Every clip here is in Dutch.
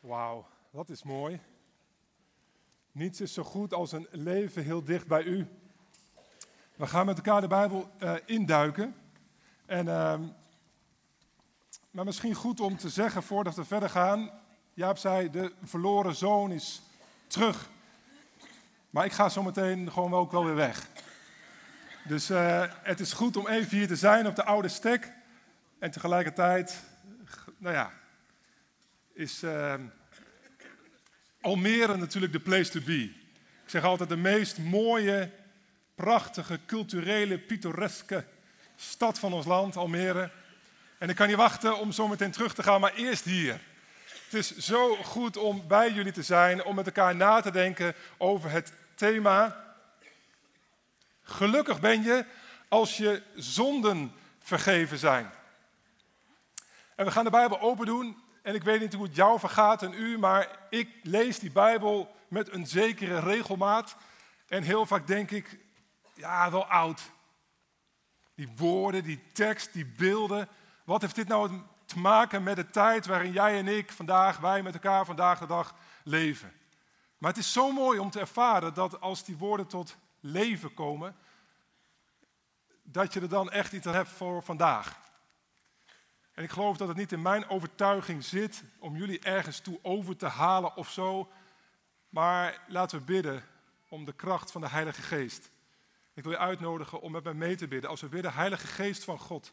Wauw, dat is mooi. Niets is zo goed als een leven heel dicht bij u. We gaan met elkaar de Bijbel uh, induiken. En, uh, maar misschien goed om te zeggen voordat we verder gaan. Jaap zei, de verloren zoon is terug. Maar ik ga zo meteen gewoon ook wel weer weg. Dus uh, het is goed om even hier te zijn op de oude stek. En tegelijkertijd, nou ja, is uh, Almere natuurlijk de place to be. Ik zeg altijd de meest mooie, prachtige, culturele, pittoreske stad van ons land, Almere. En ik kan niet wachten om zo meteen terug te gaan, maar eerst hier. Het is zo goed om bij jullie te zijn, om met elkaar na te denken over het thema. Gelukkig ben je als je zonden vergeven zijn. En we gaan de Bijbel open doen en ik weet niet hoe het jou vergaat en u, maar ik lees die Bijbel met een zekere regelmaat. En heel vaak denk ik, ja, wel oud. Die woorden, die tekst, die beelden. Wat heeft dit nou te maken met de tijd waarin jij en ik vandaag, wij met elkaar vandaag de dag leven? Maar het is zo mooi om te ervaren dat als die woorden tot leven komen, dat je er dan echt iets aan hebt voor vandaag. En ik geloof dat het niet in mijn overtuiging zit om jullie ergens toe over te halen of zo. Maar laten we bidden om de kracht van de Heilige Geest. Ik wil je uitnodigen om met mij mee te bidden. Als we bidden, Heilige Geest van God.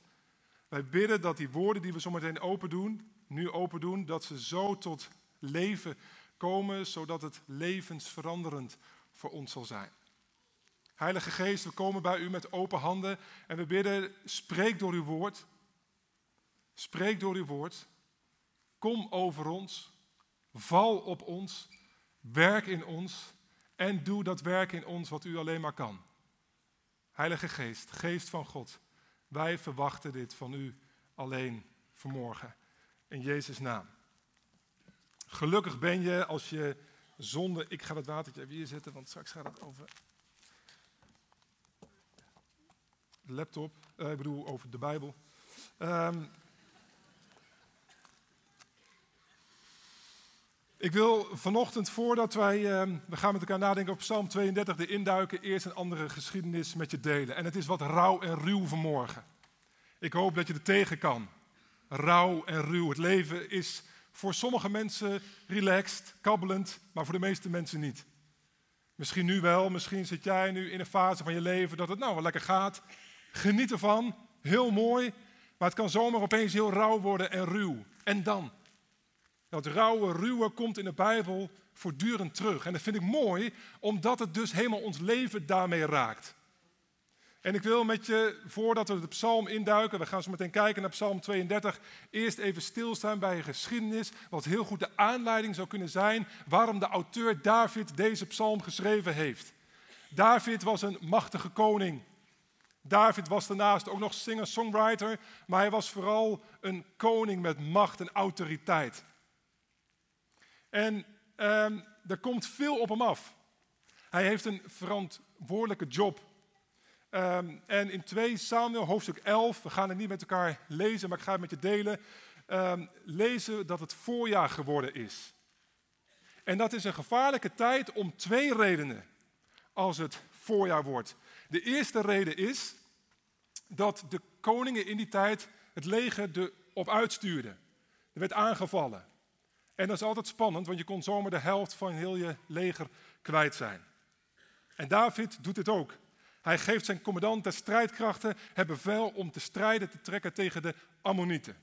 Wij bidden dat die woorden die we zometeen open doen, nu open doen, dat ze zo tot leven komen, zodat het levensveranderend voor ons zal zijn. Heilige Geest, we komen bij u met open handen en we bidden, spreek door uw woord. Spreek door uw woord. Kom over ons. Val op ons. Werk in ons. En doe dat werk in ons wat u alleen maar kan. Heilige Geest, Geest van God. Wij verwachten dit van u alleen vanmorgen. In Jezus' naam. Gelukkig ben je als je zonde. Ik ga het watertje even hier zetten, want straks gaat het over. Laptop. Uh, ik bedoel over de Bijbel. Um, Ik wil vanochtend, voordat wij, ehm, we gaan met elkaar nadenken op Psalm 32, de induiken, eerst een andere geschiedenis met je delen. En het is wat rauw en ruw vanmorgen. Ik hoop dat je er tegen kan. Rauw en ruw. Het leven is voor sommige mensen relaxed, kabbelend, maar voor de meeste mensen niet. Misschien nu wel, misschien zit jij nu in een fase van je leven dat het nou wel lekker gaat. Geniet ervan, heel mooi, maar het kan zomaar opeens heel rauw worden en ruw. En dan? Dat rauwe, ruwe komt in de Bijbel voortdurend terug. En dat vind ik mooi, omdat het dus helemaal ons leven daarmee raakt. En ik wil met je, voordat we de psalm induiken, we gaan zo meteen kijken naar psalm 32, eerst even stilstaan bij een geschiedenis, wat heel goed de aanleiding zou kunnen zijn waarom de auteur David deze psalm geschreven heeft. David was een machtige koning. David was daarnaast ook nog singer-songwriter, maar hij was vooral een koning met macht en autoriteit. En um, er komt veel op hem af. Hij heeft een verantwoordelijke job. Um, en in 2 Samuel, hoofdstuk 11, we gaan het niet met elkaar lezen, maar ik ga het met je delen. Um, lezen dat het voorjaar geworden is. En dat is een gevaarlijke tijd om twee redenen als het voorjaar wordt. De eerste reden is dat de koningen in die tijd het leger erop uitstuurden. Er werd aangevallen. En dat is altijd spannend, want je kon zomaar de helft van heel je leger kwijt zijn. En David doet dit ook. Hij geeft zijn commandant der strijdkrachten het bevel om te strijden te trekken tegen de Ammonieten.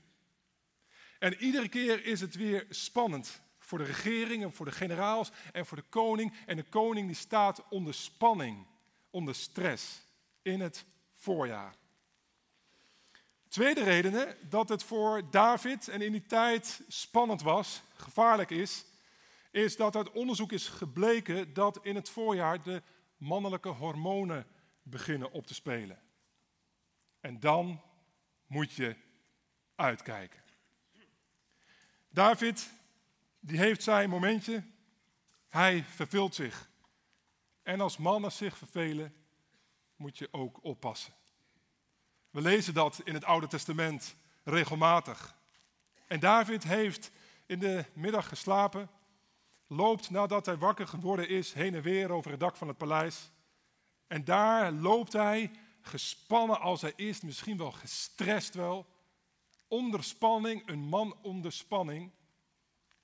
En iedere keer is het weer spannend voor de regering en voor de generaals en voor de koning. En de koning die staat onder spanning, onder stress in het voorjaar. Tweede reden dat het voor David en in die tijd spannend was, gevaarlijk is, is dat uit onderzoek is gebleken dat in het voorjaar de mannelijke hormonen beginnen op te spelen. En dan moet je uitkijken. David, die heeft zijn momentje, hij verveelt zich. En als mannen zich vervelen, moet je ook oppassen. We lezen dat in het Oude Testament regelmatig. En David heeft in de middag geslapen, loopt nadat hij wakker geworden is heen en weer over het dak van het paleis. En daar loopt hij, gespannen als hij is, misschien wel gestrest wel, onder spanning, een man onder spanning.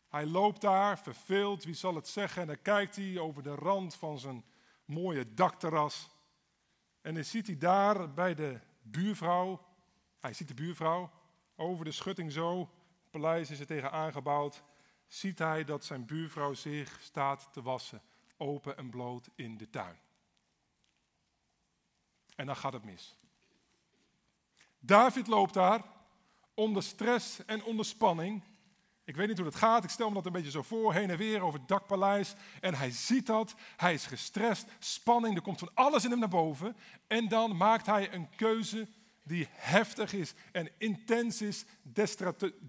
Hij loopt daar, verveeld, wie zal het zeggen, en dan kijkt hij over de rand van zijn mooie dakterras. En dan ziet hij daar bij de buurvrouw, hij ziet de buurvrouw, over de schutting zo, paleis is er tegen aangebouwd, ziet hij dat zijn buurvrouw zich staat te wassen, open en bloot in de tuin. En dan gaat het mis. David loopt daar onder stress en onder spanning. Ik weet niet hoe dat gaat, ik stel me dat een beetje zo voor, heen en weer over het dakpaleis. En hij ziet dat, hij is gestrest, spanning, er komt van alles in hem naar boven. En dan maakt hij een keuze die heftig is en intens is,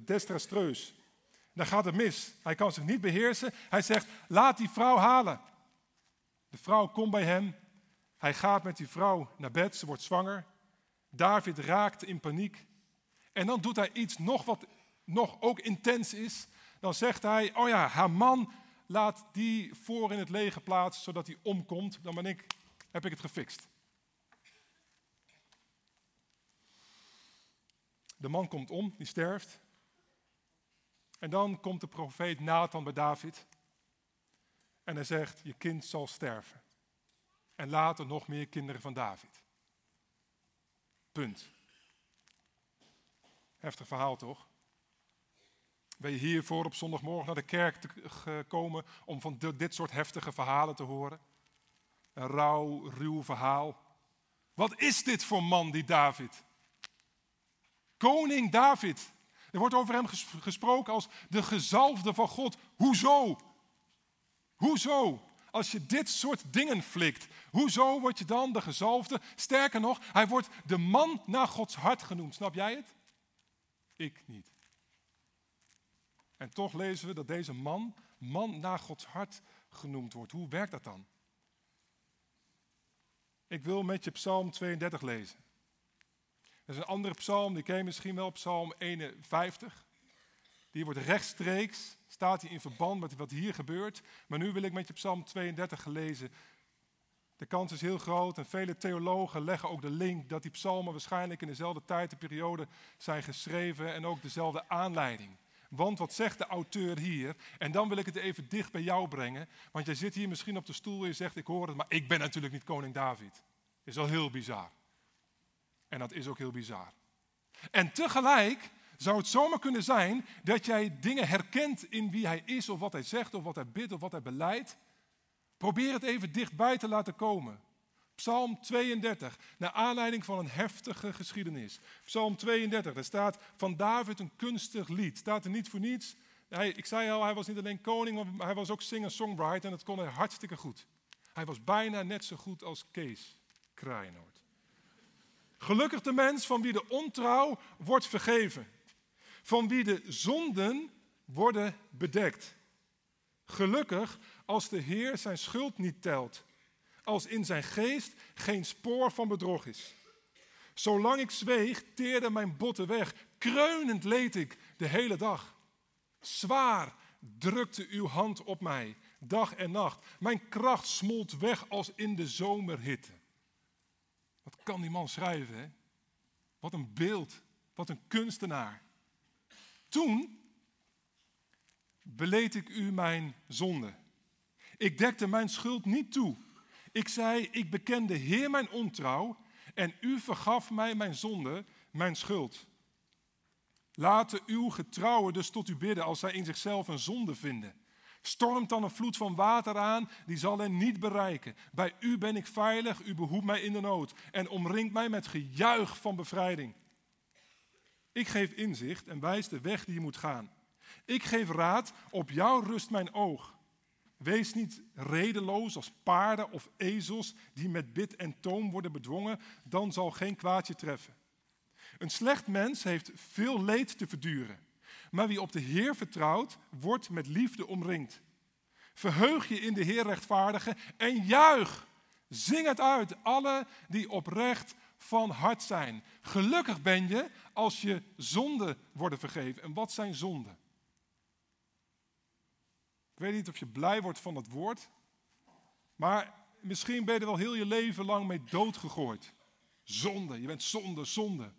destrastreus. Dan gaat het mis. Hij kan zich niet beheersen. Hij zegt, laat die vrouw halen. De vrouw komt bij hem. Hij gaat met die vrouw naar bed. Ze wordt zwanger. David raakt in paniek. En dan doet hij iets nog wat nog ook intens is. Dan zegt hij, oh ja, haar man laat die voor in het lege plaats, zodat hij omkomt. Dan ben ik, heb ik het gefixt. De man komt om, die sterft. En dan komt de profeet Nathan bij David. En hij zegt, je kind zal sterven. En later nog meer kinderen van David. Punt. Heftig verhaal toch? Ben je hiervoor op zondagmorgen naar de kerk te komen om van dit soort heftige verhalen te horen? Een rauw, ruw verhaal. Wat is dit voor man, die David? Koning David. Er wordt over hem gesproken als de gezalfde van God. Hoezo? Hoezo? Als je dit soort dingen flikt, hoezo word je dan de gezalfde? Sterker nog, hij wordt de man naar Gods hart genoemd. Snap jij het? Ik niet. En toch lezen we dat deze man, man naar Gods hart genoemd wordt. Hoe werkt dat dan? Ik wil met je Psalm 32 lezen. Er is een andere psalm, die ken je misschien wel, Psalm 51. Die wordt rechtstreeks, staat hij in verband met wat hier gebeurt. Maar nu wil ik met je Psalm 32 gelezen. De kans is heel groot en vele theologen leggen ook de link dat die psalmen waarschijnlijk in dezelfde tijd en periode zijn geschreven en ook dezelfde aanleiding. Want wat zegt de auteur hier? En dan wil ik het even dicht bij jou brengen. Want jij zit hier misschien op de stoel en je zegt: Ik hoor het, maar ik ben natuurlijk niet koning David. Dat is wel heel bizar. En dat is ook heel bizar. En tegelijk zou het zomaar kunnen zijn dat jij dingen herkent in wie hij is, of wat hij zegt, of wat hij bidt, of wat hij beleidt. Probeer het even dichtbij te laten komen. Psalm 32, naar aanleiding van een heftige geschiedenis. Psalm 32, daar staat van David een kunstig lied. Staat er niet voor niets. Hij, ik zei al, hij was niet alleen koning, maar hij was ook singer-songwriter en dat kon hij hartstikke goed. Hij was bijna net zo goed als Kees Kraaienoord. Gelukkig de mens van wie de ontrouw wordt vergeven. Van wie de zonden worden bedekt. Gelukkig als de Heer zijn schuld niet telt als in zijn geest geen spoor van bedrog is. Zolang ik zweeg, teerde mijn botten weg. Kreunend leed ik de hele dag. Zwaar drukte uw hand op mij, dag en nacht. Mijn kracht smolt weg als in de zomerhitte. Kan die man schrijven? Wat een beeld, wat een kunstenaar. Toen beleed ik u mijn zonde. Ik dekte mijn schuld niet toe. Ik zei, ik bekende Heer mijn ontrouw en u vergaf mij mijn zonde, mijn schuld. Laten uw getrouwen dus tot u bidden als zij in zichzelf een zonde vinden. Stormt dan een vloed van water aan, die zal hen niet bereiken. Bij u ben ik veilig, u behoedt mij in de nood en omringt mij met gejuich van bevrijding. Ik geef inzicht en wijs de weg die je moet gaan. Ik geef raad, op jou rust mijn oog. Wees niet redeloos als paarden of ezels die met bit en toom worden bedwongen, dan zal geen kwaadje treffen. Een slecht mens heeft veel leed te verduren, maar wie op de Heer vertrouwt, wordt met liefde omringd. Verheug je in de Heer rechtvaardige en juich. Zing het uit, alle die oprecht van hart zijn. Gelukkig ben je als je zonden worden vergeven. En wat zijn zonden? weet niet of je blij wordt van dat woord. Maar misschien ben je er wel heel je leven lang mee doodgegooid. Zonde, je bent zonde, zonde.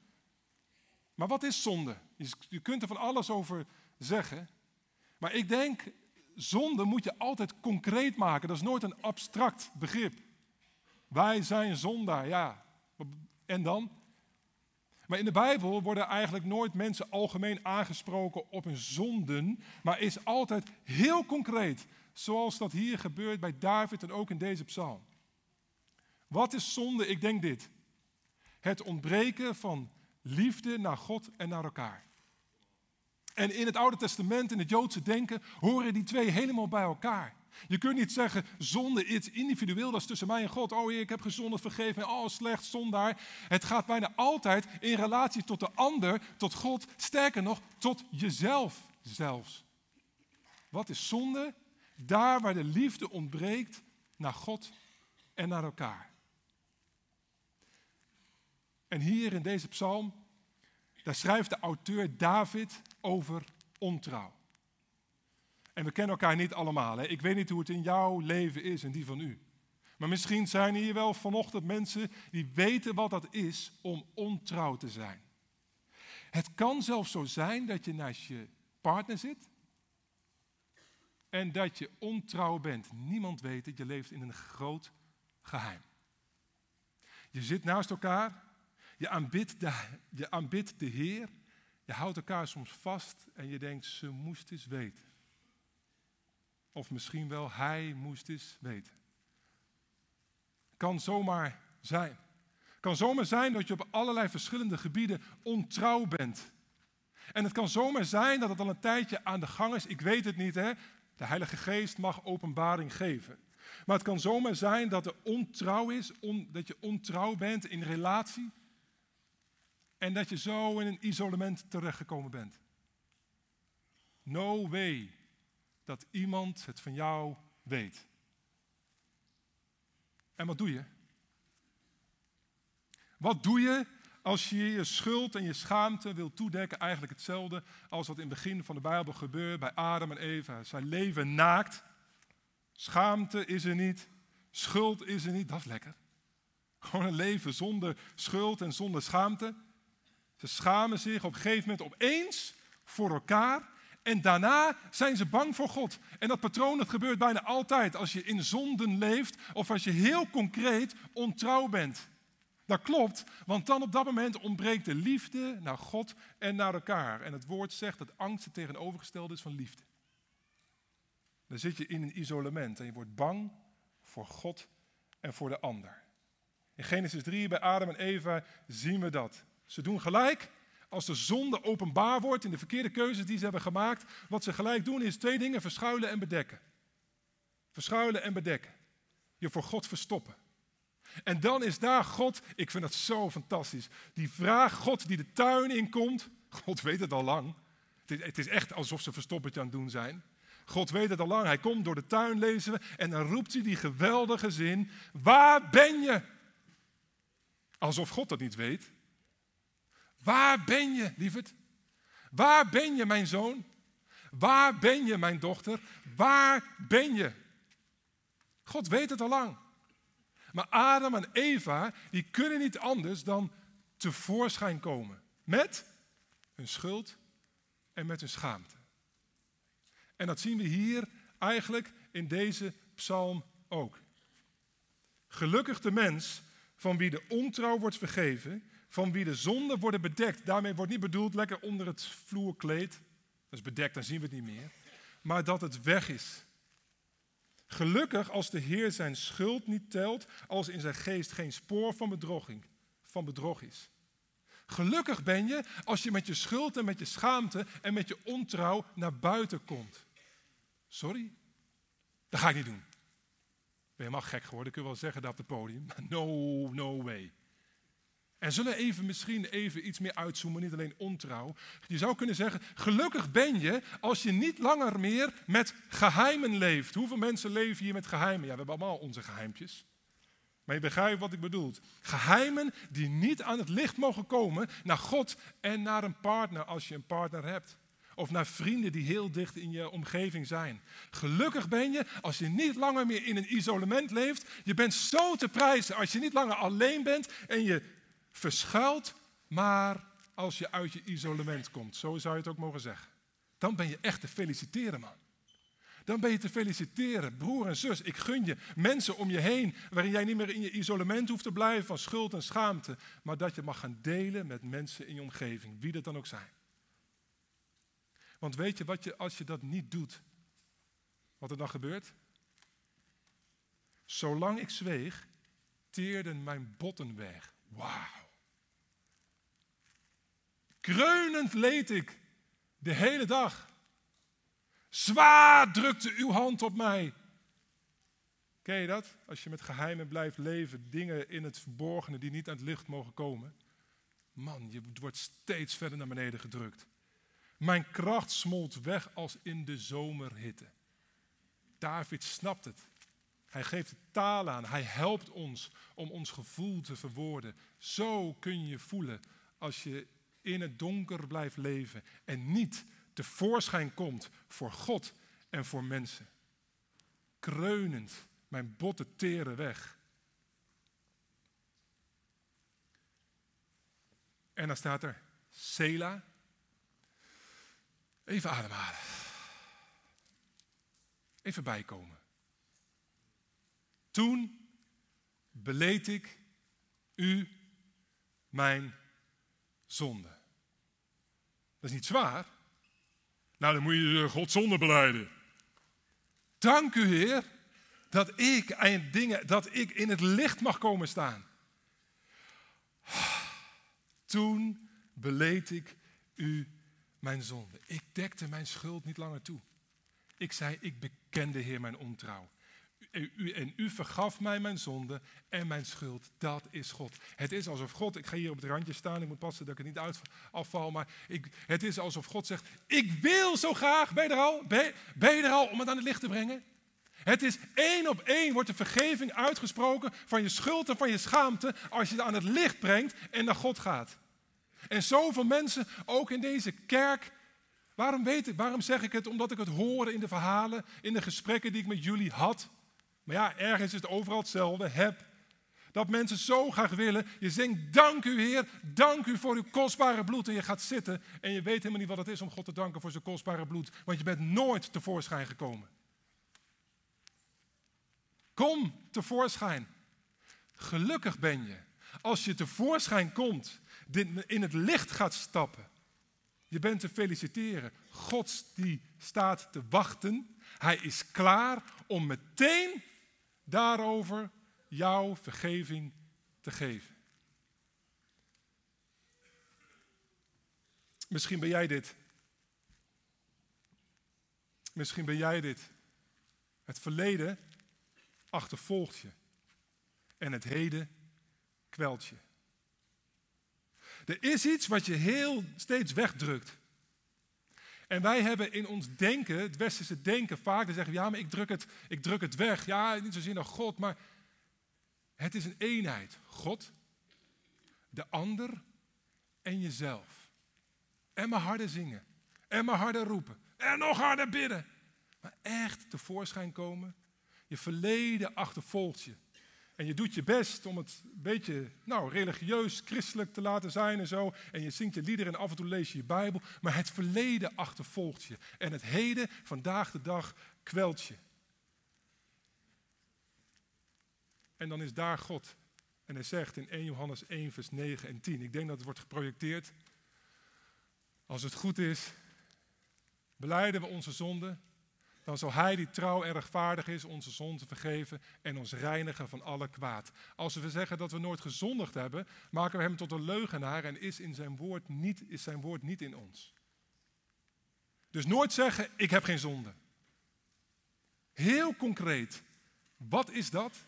Maar wat is zonde? Je kunt er van alles over zeggen. Maar ik denk, zonde moet je altijd concreet maken. Dat is nooit een abstract begrip. Wij zijn zondaar, ja. En dan? Maar in de Bijbel worden eigenlijk nooit mensen algemeen aangesproken op hun zonden, maar is altijd heel concreet, zoals dat hier gebeurt bij David en ook in deze psalm. Wat is zonde? Ik denk dit. Het ontbreken van liefde naar God en naar elkaar. En in het Oude Testament, in het Joodse denken, horen die twee helemaal bij elkaar. Je kunt niet zeggen, zonde is individueel, dat is tussen mij en God. Oh ik heb gezondigd, vergeven oh slecht, zondaar. Het gaat bijna altijd in relatie tot de ander, tot God, sterker nog, tot jezelf zelfs. Wat is zonde? Daar waar de liefde ontbreekt naar God en naar elkaar. En hier in deze psalm, daar schrijft de auteur David over ontrouw. En we kennen elkaar niet allemaal. Hè? Ik weet niet hoe het in jouw leven is en die van u. Maar misschien zijn hier wel vanochtend mensen die weten wat dat is om ontrouw te zijn. Het kan zelfs zo zijn dat je naast je partner zit en dat je ontrouw bent. Niemand weet het, je leeft in een groot geheim. Je zit naast elkaar, je aanbidt de, de Heer, je houdt elkaar soms vast en je denkt, ze moest eens weten. Of misschien wel, hij moest eens weten. Kan zomaar zijn. Kan zomaar zijn dat je op allerlei verschillende gebieden ontrouw bent. En het kan zomaar zijn dat het al een tijdje aan de gang is. Ik weet het niet, hè. De Heilige Geest mag openbaring geven. Maar het kan zomaar zijn dat er ontrouw is, dat je ontrouw bent in relatie. En dat je zo in een isolement terechtgekomen bent. No way dat iemand het van jou weet. En wat doe je? Wat doe je als je je schuld en je schaamte wil toedekken? Eigenlijk hetzelfde als wat in het begin van de Bijbel gebeurt bij Adam en Eva. Zij leven naakt. Schaamte is er niet. Schuld is er niet. Dat is lekker. Gewoon een leven zonder schuld en zonder schaamte. Ze schamen zich op een gegeven moment opeens voor elkaar en daarna zijn ze bang voor God. En dat patroon dat gebeurt bijna altijd als je in zonden leeft of als je heel concreet ontrouw bent. Dat klopt, want dan op dat moment ontbreekt de liefde naar God en naar elkaar. En het woord zegt dat angst het tegenovergestelde is van liefde. Dan zit je in een isolement en je wordt bang voor God en voor de ander. In Genesis 3 bij Adam en Eva zien we dat. Ze doen gelijk, als de zonde openbaar wordt in de verkeerde keuzes die ze hebben gemaakt, wat ze gelijk doen is twee dingen: verschuilen en bedekken. Verschuilen en bedekken. Je voor God verstoppen. En dan is daar God, ik vind dat zo fantastisch, die vraag God die de tuin inkomt. God weet het al lang. Het is echt alsof ze verstoppertje aan het doen zijn. God weet het al lang. Hij komt door de tuin, lezen we. En dan roept hij die geweldige zin: Waar ben je? Alsof God dat niet weet. Waar ben je, lieverd? Waar ben je, mijn zoon? Waar ben je, mijn dochter? Waar ben je? God weet het al lang. Maar Adam en Eva, die kunnen niet anders dan tevoorschijn komen. Met hun schuld en met hun schaamte. En dat zien we hier eigenlijk in deze psalm ook. Gelukkig de mens van wie de ontrouw wordt vergeven van wie de zonden worden bedekt. Daarmee wordt niet bedoeld lekker onder het vloerkleed. Dat is bedekt, dan zien we het niet meer. Maar dat het weg is. Gelukkig als de Heer zijn schuld niet telt, als in zijn geest geen spoor van bedroging, van bedrog is. Gelukkig ben je als je met je schuld en met je schaamte en met je ontrouw naar buiten komt. Sorry? Dat ga ik niet doen. Ben je helemaal gek geworden, kun je wel zeggen dat op het podium. No, no way. En zullen even misschien even iets meer uitzoomen, niet alleen ontrouw. Je zou kunnen zeggen, gelukkig ben je als je niet langer meer met geheimen leeft. Hoeveel mensen leven hier met geheimen? Ja, we hebben allemaal onze geheimpjes. Maar je begrijpt wat ik bedoel. Geheimen die niet aan het licht mogen komen naar God en naar een partner als je een partner hebt. Of naar vrienden die heel dicht in je omgeving zijn. Gelukkig ben je als je niet langer meer in een isolement leeft. Je bent zo te prijzen als je niet langer alleen bent en je verschuilt, maar als je uit je isolement komt. Zo zou je het ook mogen zeggen. Dan ben je echt te feliciteren, man. Dan ben je te feliciteren, broer en zus. Ik gun je mensen om je heen waarin jij niet meer in je isolement hoeft te blijven van schuld en schaamte, maar dat je mag gaan delen met mensen in je omgeving, wie dat dan ook zijn. Want weet je wat je als je dat niet doet, wat er dan gebeurt? Zolang ik zweeg, teerden mijn botten weg. Wauw. Kreunend leed ik de hele dag. Zwaar drukte uw hand op mij. Ken je dat? Als je met geheimen blijft leven, dingen in het verborgene die niet aan het licht mogen komen. Man, je wordt steeds verder naar beneden gedrukt. Mijn kracht smolt weg als in de zomerhitte. David snapt het. Hij geeft de taal aan. Hij helpt ons om ons gevoel te verwoorden. Zo kun je voelen als je in het donker blijft leven en niet tevoorschijn komt voor God en voor mensen. Kreunend, mijn botten teren weg. En dan staat er Sela. Even ademhalen. Even bijkomen. Toen beleed ik u mijn zonde. Dat is niet zwaar. Nou, dan moet je God zonde beleiden. Dank u, Heer, dat ik, en dingen, dat ik in het licht mag komen staan. Toen beleed ik u mijn zonde. Ik dekte mijn schuld niet langer toe. Ik zei, ik bekende Heer mijn ontrouw. En u vergaf mij mijn zonde en mijn schuld. Dat is God. Het is alsof God, ik ga hier op het randje staan, ik moet passen dat ik het niet uit, afval, maar ik, het is alsof God zegt, ik wil zo graag, ben je er al? Ben, ben je er al om het aan het licht te brengen? Het is één op één wordt de vergeving uitgesproken van je schuld en van je schaamte als je het aan het licht brengt en naar God gaat. En zoveel mensen, ook in deze kerk, waarom weet ik, waarom zeg ik het? Omdat ik het hoorde in de verhalen, in de gesprekken die ik met jullie had. Maar ja, ergens is het overal hetzelfde. Heb. Dat mensen zo graag willen. Je zingt, dank u Heer, dank u voor uw kostbare bloed. En je gaat zitten en je weet helemaal niet wat het is om God te danken voor zijn kostbare bloed. Want je bent nooit tevoorschijn gekomen. Kom tevoorschijn. Gelukkig ben je als je tevoorschijn komt, in het licht gaat stappen. Je bent te feliciteren. God die staat te wachten. Hij is klaar om meteen daarover jouw vergeving te geven. Misschien ben jij dit. Misschien ben jij dit. Het verleden achtervolgt je. En het heden kwelt je. Er is iets wat je heel steeds wegdrukt. En wij hebben in ons denken, het westerse denken, vaak te zeggen: ja, maar ik druk, het, ik druk het weg. Ja, niet zozeer naar God, maar het is een eenheid. God, de ander en jezelf. En maar harder zingen. En maar harder roepen. En nog harder bidden. Maar echt tevoorschijn komen. Je verleden achtervolgt je. En je doet je best om het een beetje nou, religieus, christelijk te laten zijn en zo. En je zingt je liederen en af en toe lees je je Bijbel. Maar het verleden achtervolgt je. En het heden, vandaag de dag, kwelt je. En dan is daar God. En hij zegt in 1 Johannes 1, vers 9 en 10. Ik denk dat het wordt geprojecteerd. Als het goed is, beleiden we onze zonden dan zal Hij die trouw en rechtvaardig is onze zonde vergeven en ons reinigen van alle kwaad. Als we zeggen dat we nooit gezondigd hebben, maken we Hem tot een leugenaar en is, in zijn, woord niet, is zijn woord niet in ons. Dus nooit zeggen, ik heb geen zonde. Heel concreet, wat is dat?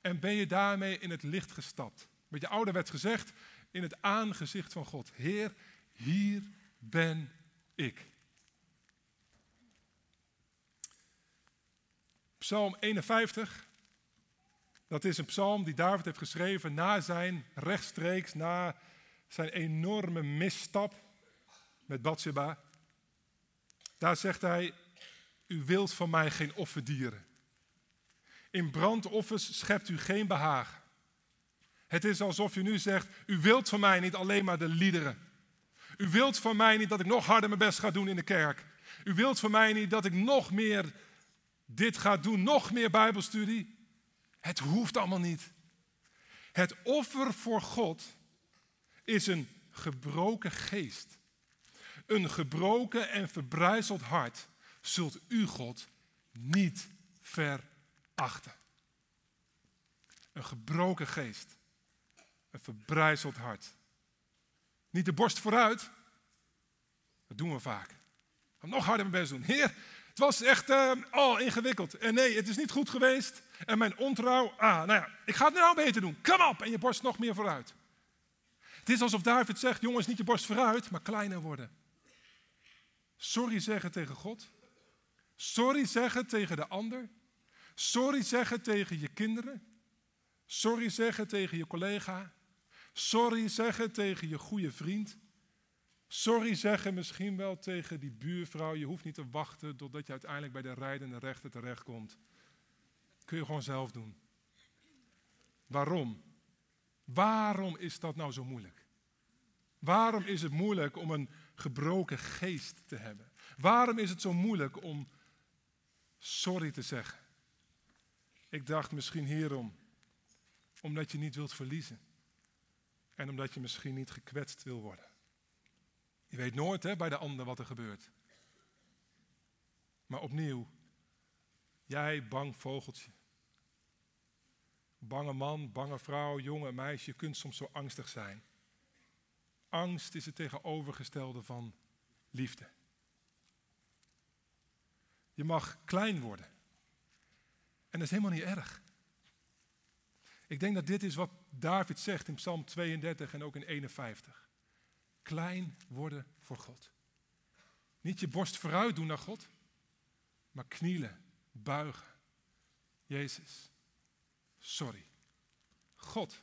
En ben je daarmee in het licht gestapt? Met je ouderwets gezegd, in het aangezicht van God. Heer, hier ben ik. Psalm 51. Dat is een psalm die David heeft geschreven na zijn rechtstreeks, na zijn enorme misstap met Bathsheba. Daar zegt hij, u wilt van mij geen offerdieren. In brandoffers schept u geen behagen. Het is alsof u nu zegt, u wilt van mij niet alleen maar de liederen. U wilt van mij niet dat ik nog harder mijn best ga doen in de kerk. U wilt van mij niet dat ik nog meer dit ga doen, nog meer Bijbelstudie. Het hoeft allemaal niet. Het offer voor God is een gebroken geest. Een gebroken en verbrijzeld hart zult u God niet verachten. Een gebroken geest. Een verbrijzeld hart. Niet de borst vooruit. Dat doen we vaak. Nog harder mijn best doen. Heer, het was echt uh, oh, ingewikkeld. En nee, het is niet goed geweest. En mijn ontrouw, ah, nou ja, ik ga het nou beter doen. Kom op! En je borst nog meer vooruit. Het is alsof David zegt, jongens, niet je borst vooruit, maar kleiner worden. Sorry zeggen tegen God. Sorry zeggen tegen de ander. Sorry zeggen tegen je kinderen. Sorry zeggen tegen je collega. Sorry zeggen tegen je goede vriend. Sorry zeggen misschien wel tegen die buurvrouw. Je hoeft niet te wachten totdat je uiteindelijk bij de rijdende rechter terechtkomt. Kun je gewoon zelf doen. Waarom? Waarom is dat nou zo moeilijk? Waarom is het moeilijk om een gebroken geest te hebben? Waarom is het zo moeilijk om sorry te zeggen? Ik dacht misschien hierom. Omdat je niet wilt verliezen. En omdat je misschien niet gekwetst wil worden. Je weet nooit hè, bij de ander wat er gebeurt. Maar opnieuw, jij bang vogeltje. Bange man, bange vrouw, jonge meisje, je kunt soms zo angstig zijn. Angst is het tegenovergestelde van liefde. Je mag klein worden. En dat is helemaal niet erg. Ik denk dat dit is wat David zegt in Psalm 32 en ook in 51. Klein worden voor God. Niet je borst vooruit doen naar God, maar knielen, buigen. Jezus, sorry. God,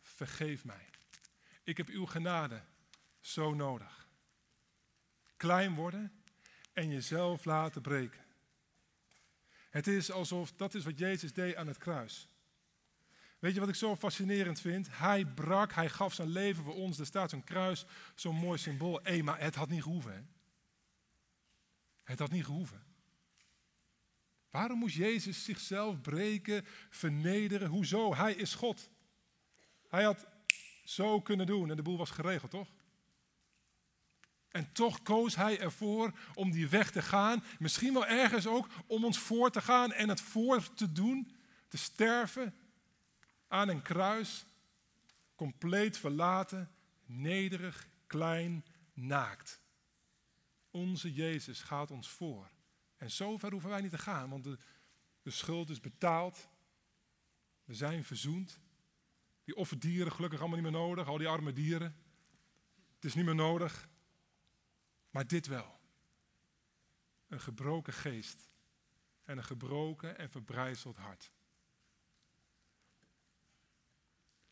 vergeef mij. Ik heb uw genade zo nodig. Klein worden en jezelf laten breken. Het is alsof dat is wat Jezus deed aan het kruis. Weet je wat ik zo fascinerend vind? Hij brak, hij gaf zijn leven voor ons. Er staat zo'n kruis, zo'n mooi symbool. Hé, maar het had niet gehoeven. Hè? Het had niet gehoeven. Waarom moest Jezus zichzelf breken, vernederen? Hoezo? Hij is God. Hij had zo kunnen doen en de boel was geregeld, toch? En toch koos hij ervoor om die weg te gaan. Misschien wel ergens ook om ons voor te gaan en het voor te doen. Te sterven aan een kruis. Compleet verlaten, nederig, klein, naakt. Onze Jezus gaat ons voor. En zover hoeven wij niet te gaan, want de, de schuld is betaald. We zijn verzoend. Die offerdieren gelukkig allemaal niet meer nodig, al die arme dieren. Het is niet meer nodig. Maar dit wel. Een gebroken geest en een gebroken en verbrijzeld hart.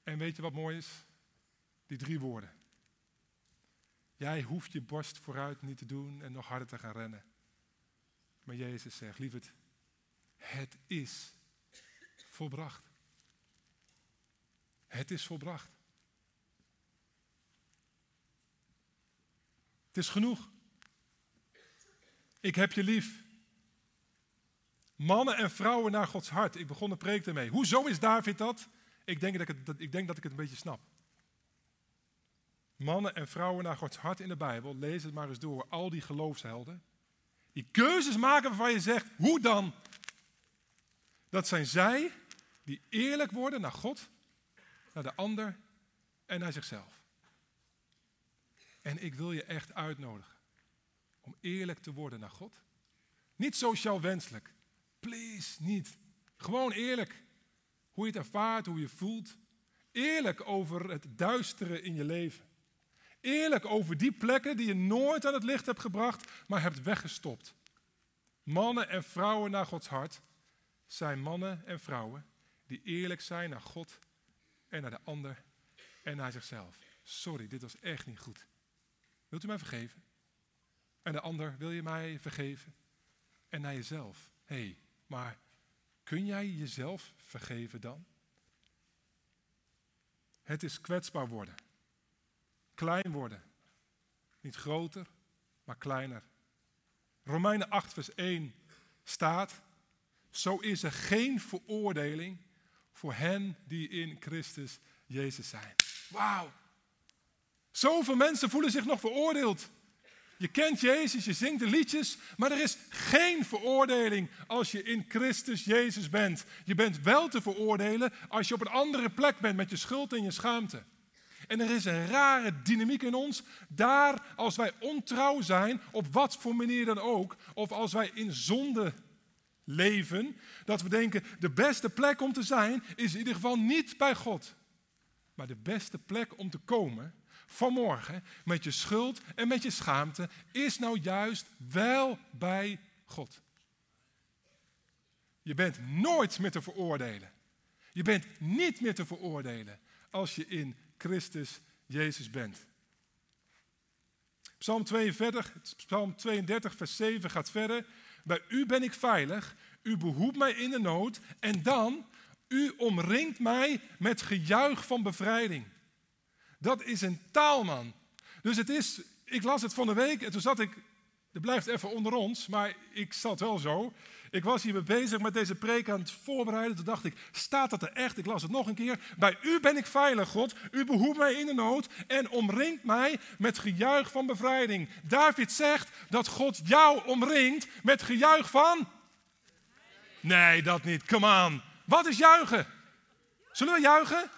En weet je wat mooi is? Die drie woorden. Jij hoeft je borst vooruit niet te doen en nog harder te gaan rennen. Maar Jezus zegt, lieverd, het is volbracht. Het is volbracht. Het is genoeg. Ik heb je lief. Mannen en vrouwen naar Gods hart. Ik begon de preek ermee. Hoezo is David dat? Ik denk dat ik, het, ik denk dat ik het een beetje snap. Mannen en vrouwen naar Gods hart in de Bijbel. Lees het maar eens door. Al die geloofshelden. Die keuzes maken waarvan je zegt, hoe dan? Dat zijn zij die eerlijk worden naar God, naar de ander en naar zichzelf. En ik wil je echt uitnodigen om eerlijk te worden naar God. Niet sociaal wenselijk. Please, niet. Gewoon eerlijk. Hoe je het ervaart, hoe je voelt. Eerlijk over het duistere in je leven. Eerlijk over die plekken die je nooit aan het licht hebt gebracht, maar hebt weggestopt. Mannen en vrouwen naar Gods hart zijn mannen en vrouwen die eerlijk zijn naar God en naar de ander en naar zichzelf. Sorry, dit was echt niet goed. Wilt u mij vergeven? En de ander, wil je mij vergeven? En naar jezelf. Hé, hey, maar kun jij jezelf vergeven dan? Het is kwetsbaar worden. Klein worden. Niet groter, maar kleiner. Romeinen 8, vers 1 staat: Zo is er geen veroordeling voor hen die in Christus Jezus zijn. Wauw. Zoveel mensen voelen zich nog veroordeeld. Je kent Jezus, je zingt de liedjes, maar er is geen veroordeling als je in Christus Jezus bent. Je bent wel te veroordelen als je op een andere plek bent met je schuld en je schaamte. En er is een rare dynamiek in ons. Daar, als wij ontrouw zijn, op wat voor manier dan ook, of als wij in zonde leven, dat we denken, de beste plek om te zijn is in ieder geval niet bij God. Maar de beste plek om te komen vanmorgen met je schuld en met je schaamte is nou juist wel bij God. Je bent nooit meer te veroordelen. Je bent niet meer te veroordelen als je in Christus Jezus bent. Psalm 42, Psalm 32, vers 7 gaat verder. Bij u ben ik veilig, u behoedt mij in de nood en dan, u omringt mij met gejuich van bevrijding. Dat is een taalman. Dus het is, ik las het van de week en toen zat ik, het blijft even onder ons, maar ik zat wel zo. Ik was hiermee bezig met deze preek aan het voorbereiden. Toen dacht ik, staat dat er echt? Ik las het nog een keer. Bij u ben ik veilig, God. U behoedt mij in de nood en omringt mij met gejuich van bevrijding. David zegt dat God jou omringt met gejuich van... Nee, dat niet. Come on. Wat is juichen? Zullen we juichen?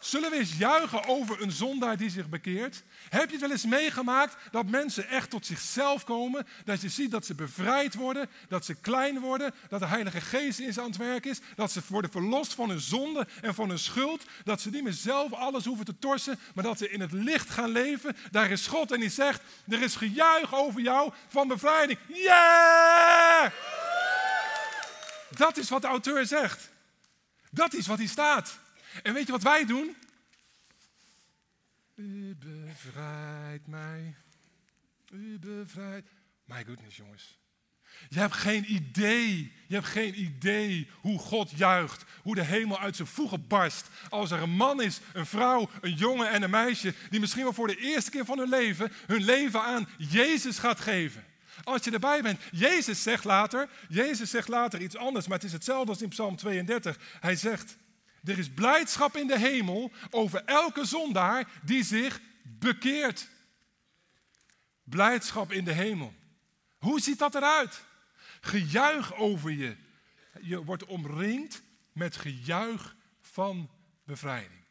Zullen we eens juichen over een zondaar die zich bekeert? Heb je het wel eens meegemaakt dat mensen echt tot zichzelf komen? Dat je ziet dat ze bevrijd worden, dat ze klein worden, dat de Heilige Geest in ze aan het werk is, dat ze worden verlost van hun zonde en van hun schuld, dat ze niet meer zelf alles hoeven te torsen, maar dat ze in het licht gaan leven. Daar is God en die zegt, er is gejuich over jou van bevrijding. Yeah! Dat is wat de auteur zegt. Dat is wat hij staat. En weet je wat wij doen? U bevrijdt mij. U bevrijdt. My goodness, jongens. Je hebt geen idee, je hebt geen idee hoe God juicht, hoe de hemel uit zijn voegen barst. Als er een man is, een vrouw, een jongen en een meisje, die misschien wel voor de eerste keer van hun leven hun leven aan Jezus gaat geven. Als je erbij bent, Jezus zegt later, Jezus zegt later iets anders, maar het is hetzelfde als in Psalm 32. Hij zegt, er is blijdschap in de hemel over elke zondaar die zich bekeert. Blijdschap in de hemel. Hoe ziet dat eruit? Gejuich over je. Je wordt omringd met gejuich van bevrijding.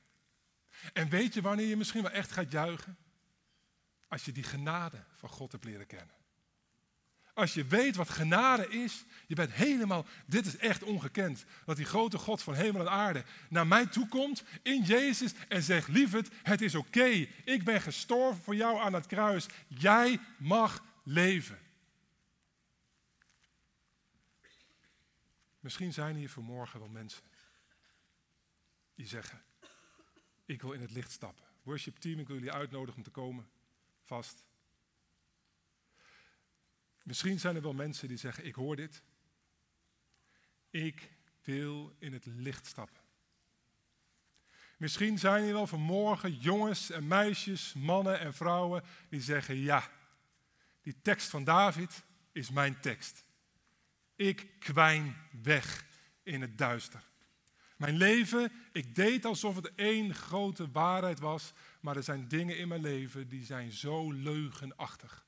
En weet je wanneer je misschien wel echt gaat juichen? Als je die genade van God hebt leren kennen. Als je weet wat genade is, je bent helemaal, dit is echt ongekend. Dat die grote God van hemel en aarde naar mij toe komt in Jezus en zegt, lieverd, het is oké. Ik ben gestorven voor jou aan het kruis. Jij mag leven. Misschien zijn hier vanmorgen wel mensen die zeggen, ik wil in het licht stappen. Worship team, ik wil jullie uitnodigen om te komen. Vast. Misschien zijn er wel mensen die zeggen, ik hoor dit. Ik wil in het licht stappen. Misschien zijn er wel vanmorgen jongens en meisjes, mannen en vrouwen die zeggen, ja, die tekst van David is mijn tekst. Ik kwijn weg in het duister. Mijn leven, ik deed alsof het één grote waarheid was, maar er zijn dingen in mijn leven die zijn zo leugenachtig.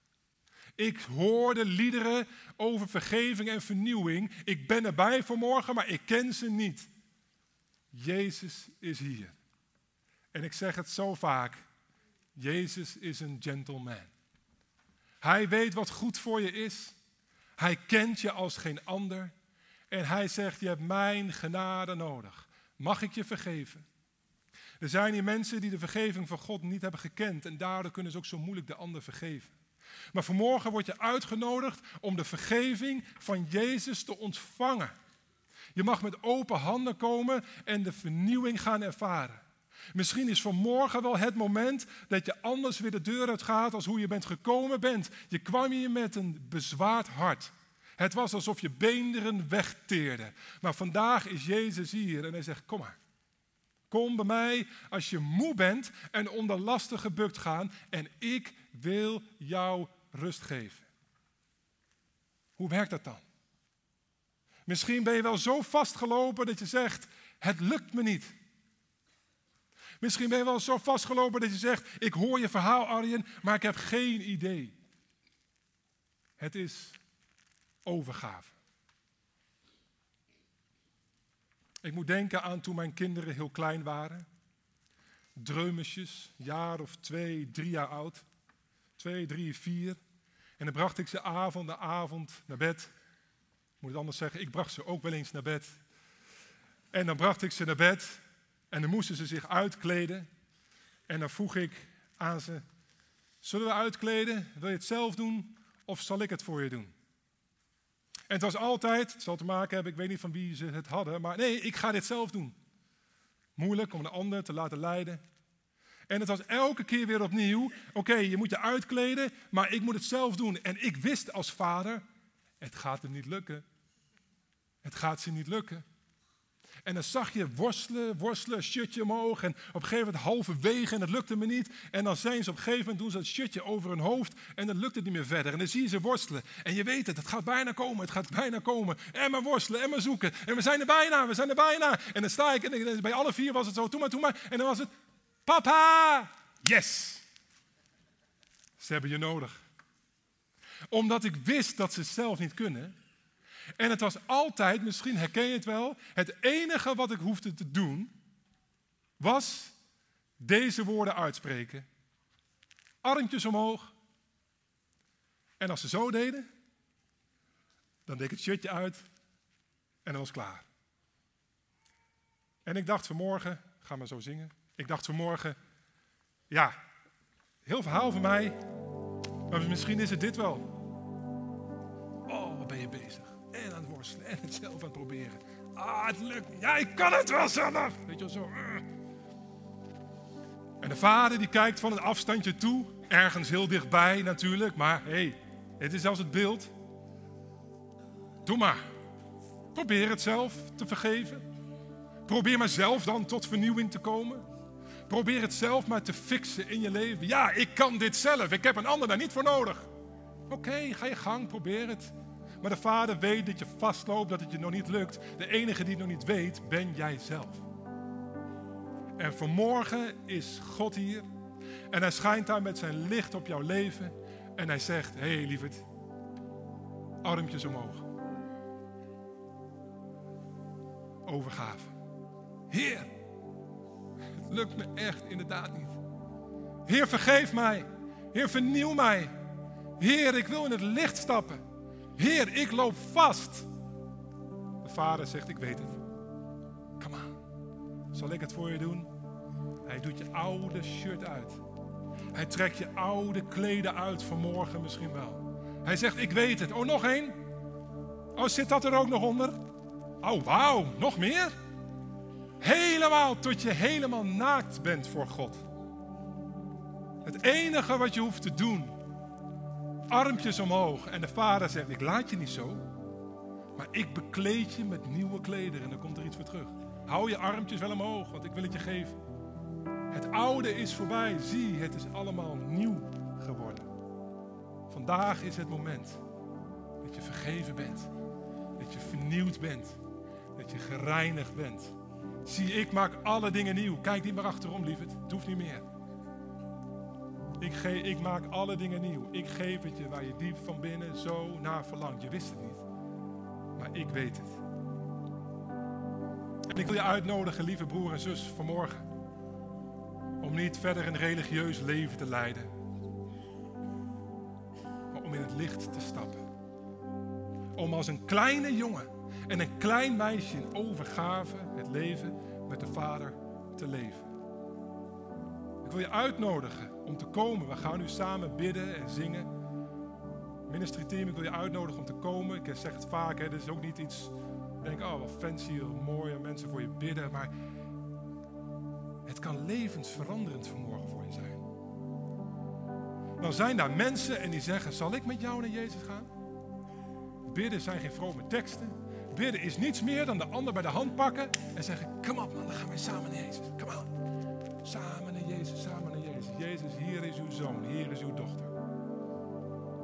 Ik hoorde liederen over vergeving en vernieuwing. Ik ben erbij vanmorgen, maar ik ken ze niet. Jezus is hier. En ik zeg het zo vaak. Jezus is een gentleman. Hij weet wat goed voor je is. Hij kent je als geen ander. En hij zegt, je hebt mijn genade nodig. Mag ik je vergeven? Er zijn hier mensen die de vergeving van God niet hebben gekend en daardoor kunnen ze ook zo moeilijk de ander vergeven. Maar vanmorgen word je uitgenodigd om de vergeving van Jezus te ontvangen. Je mag met open handen komen en de vernieuwing gaan ervaren. Misschien is vanmorgen wel het moment dat je anders weer de deur uit gaat als hoe je bent gekomen bent. Je kwam hier met een bezwaard hart. Het was alsof je beenderen wegteerden. Maar vandaag is Jezus hier en hij zegt: Kom maar. Kom bij mij als je moe bent en onder lasten gebukt gaan en ik wil jou rust geven. Hoe werkt dat dan? Misschien ben je wel zo vastgelopen dat je zegt: Het lukt me niet. Misschien ben je wel zo vastgelopen dat je zegt: Ik hoor je verhaal, Arjen, maar ik heb geen idee. Het is overgave. Ik moet denken aan toen mijn kinderen heel klein waren. Dreumesjes, jaar of twee, drie jaar oud. Twee, drie, vier. En dan bracht ik ze avond na avond naar bed. Moet het anders zeggen, ik bracht ze ook wel eens naar bed. En dan bracht ik ze naar bed en dan moesten ze zich uitkleden. En dan vroeg ik aan ze: Zullen we uitkleden? Wil je het zelf doen of zal ik het voor je doen? En het was altijd, het zal te maken hebben, ik weet niet van wie ze het hadden, maar nee, ik ga dit zelf doen. Moeilijk om een ander te laten leiden. En het was elke keer weer opnieuw, oké, je moet je uitkleden, maar ik moet het zelf doen. En ik wist als vader, het gaat hem niet lukken. Het gaat ze niet lukken. En dan zag je worstelen, worstelen, shirtje omhoog. En op een gegeven moment halverwege en het lukte me niet. En dan zijn ze op een gegeven moment, doen ze het shirtje over hun hoofd. En dan lukt het niet meer verder. En dan zie je ze worstelen. En je weet het, het gaat bijna komen, het gaat bijna komen. En maar worstelen, en maar zoeken. En we zijn er bijna, we zijn er bijna. En dan sta ik, en bij alle vier was het zo, doe maar, maar. En dan was het, papa, yes. Ze hebben je nodig. Omdat ik wist dat ze het zelf niet kunnen en het was altijd, misschien herken je het wel, het enige wat ik hoefde te doen, was deze woorden uitspreken. Armpjes omhoog. En als ze zo deden, dan deed ik het shirtje uit en dan was klaar. En ik dacht vanmorgen, ga maar zo zingen. Ik dacht vanmorgen, ja, heel verhaal van mij, maar misschien is het dit wel. Oh, wat ben je bezig? en aan het worstelen en het zelf aan het proberen. Ah, het lukt. Ja, ik kan het wel zelf. Weet je wel zo. En de vader die kijkt van een afstandje toe, ergens heel dichtbij natuurlijk, maar hé, hey, het is zelfs het beeld. Doe maar. Probeer het zelf te vergeven. Probeer maar zelf dan tot vernieuwing te komen. Probeer het zelf maar te fixen in je leven. Ja, ik kan dit zelf. Ik heb een ander daar niet voor nodig. Oké, ga je gang, probeer het. Maar de Vader weet dat je vastloopt, dat het je nog niet lukt. De enige die het nog niet weet, ben jij zelf. En vanmorgen is God hier. En hij schijnt daar met zijn licht op jouw leven. En hij zegt, hé hey, lieverd, armpjes omhoog. Overgave. Heer, lukt me echt inderdaad niet. Heer, vergeef mij. Heer, vernieuw mij. Heer, ik wil in het licht stappen. Heer, ik loop vast. De vader zegt, ik weet het. Kom aan. Zal ik het voor je doen? Hij doet je oude shirt uit. Hij trekt je oude kleden uit vanmorgen misschien wel. Hij zegt, ik weet het. Oh, nog één? Oh, zit dat er ook nog onder? Oh, wauw, nog meer? Helemaal tot je helemaal naakt bent voor God. Het enige wat je hoeft te doen armpjes omhoog. En de vader zegt, ik laat je niet zo. Maar ik bekleed je met nieuwe klederen. En dan komt er iets voor terug. Hou je armpjes wel omhoog, want ik wil het je geven. Het oude is voorbij. Zie, het is allemaal nieuw geworden. Vandaag is het moment dat je vergeven bent. Dat je vernieuwd bent. Dat je gereinigd bent. Zie, ik maak alle dingen nieuw. Kijk niet meer achterom, lieverd. Het hoeft niet meer. Ik, ge, ik maak alle dingen nieuw. Ik geef het je waar je diep van binnen zo naar verlangt. Je wist het niet, maar ik weet het. En ik wil je uitnodigen, lieve broer en zus, vanmorgen. Om niet verder een religieus leven te leiden. Maar om in het licht te stappen. Om als een kleine jongen en een klein meisje in overgave het leven met de Vader te leven. Ik wil je uitnodigen om te komen. We gaan nu samen bidden en zingen. Ministry team, ik wil je uitnodigen om te komen. Ik zeg het vaak, hè, dit is ook niet iets... Denk, oh, wat fancy, mooie mensen voor je bidden. Maar Het kan levensveranderend vanmorgen voor je zijn. Dan zijn daar mensen en die zeggen: Zal ik met jou naar Jezus gaan? Bidden zijn geen vrome teksten. Bidden is niets meer dan de ander bij de hand pakken en zeggen: Kom op man, dan gaan wij samen naar Jezus. Kom aan. Samen naar Jezus, samen naar Jezus. Jezus, hier is uw zoon, hier is uw dochter.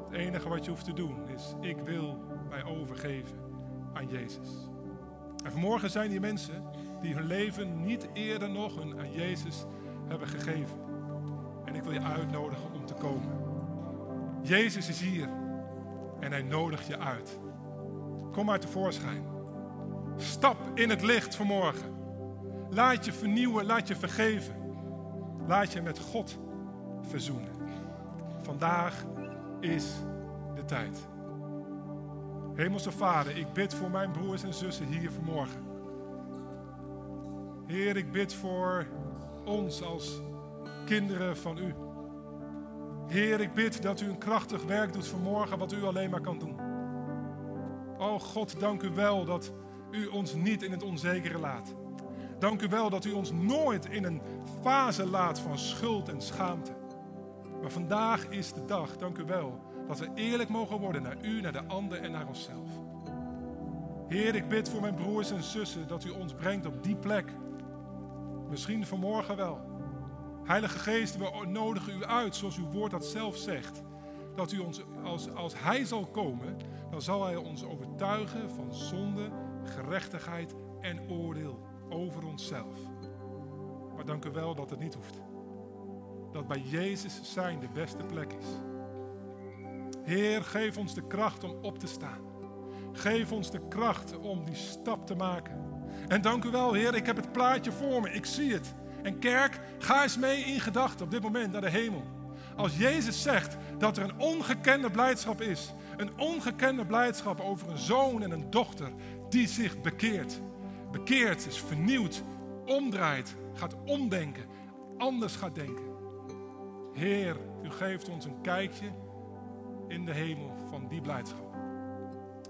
Het enige wat je hoeft te doen is: Ik wil mij overgeven aan Jezus. En vanmorgen zijn die mensen die hun leven niet eerder nog aan Jezus hebben gegeven. En ik wil je uitnodigen om te komen. Jezus is hier en hij nodigt je uit. Kom uit de voorschijn. Stap in het licht vanmorgen. Laat je vernieuwen, laat je vergeven. Laat je met God verzoenen. Vandaag is de tijd. Hemelse Vader, ik bid voor mijn broers en zussen hier vanmorgen. Heer, ik bid voor ons als kinderen van U. Heer, ik bid dat U een krachtig werk doet vanmorgen, wat U alleen maar kan doen. O God, dank U wel dat U ons niet in het onzekere laat. Dank U wel dat U ons nooit in een fase laat van schuld en schaamte. Maar vandaag is de dag, dank U wel, dat we eerlijk mogen worden naar U, naar de ander en naar onszelf. Heer, ik bid voor mijn broers en zussen dat U ons brengt op die plek. Misschien vanmorgen wel. Heilige Geest, we nodigen U uit, zoals uw woord dat zelf zegt. Dat U ons, als, als Hij zal komen, dan zal Hij ons overtuigen van zonde, gerechtigheid en oordeel over onszelf. Maar dank u wel dat het niet hoeft. Dat bij Jezus zijn de beste plek is. Heer, geef ons de kracht om op te staan. Geef ons de kracht om die stap te maken. En dank u wel, Heer, ik heb het plaatje voor me. Ik zie het. En kerk, ga eens mee in gedachten op dit moment naar de hemel. Als Jezus zegt dat er een ongekende blijdschap is, een ongekende blijdschap over een zoon en een dochter die zich bekeert. Bekeert is vernieuwd, omdraait, gaat omdenken, anders gaat denken. Heer, u geeft ons een kijkje in de hemel van die blijdschap.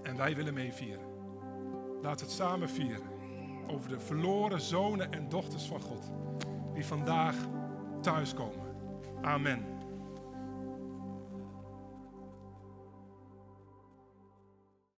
En wij willen mee vieren. Laat het samen vieren over de verloren zonen en dochters van God die vandaag thuiskomen. Amen.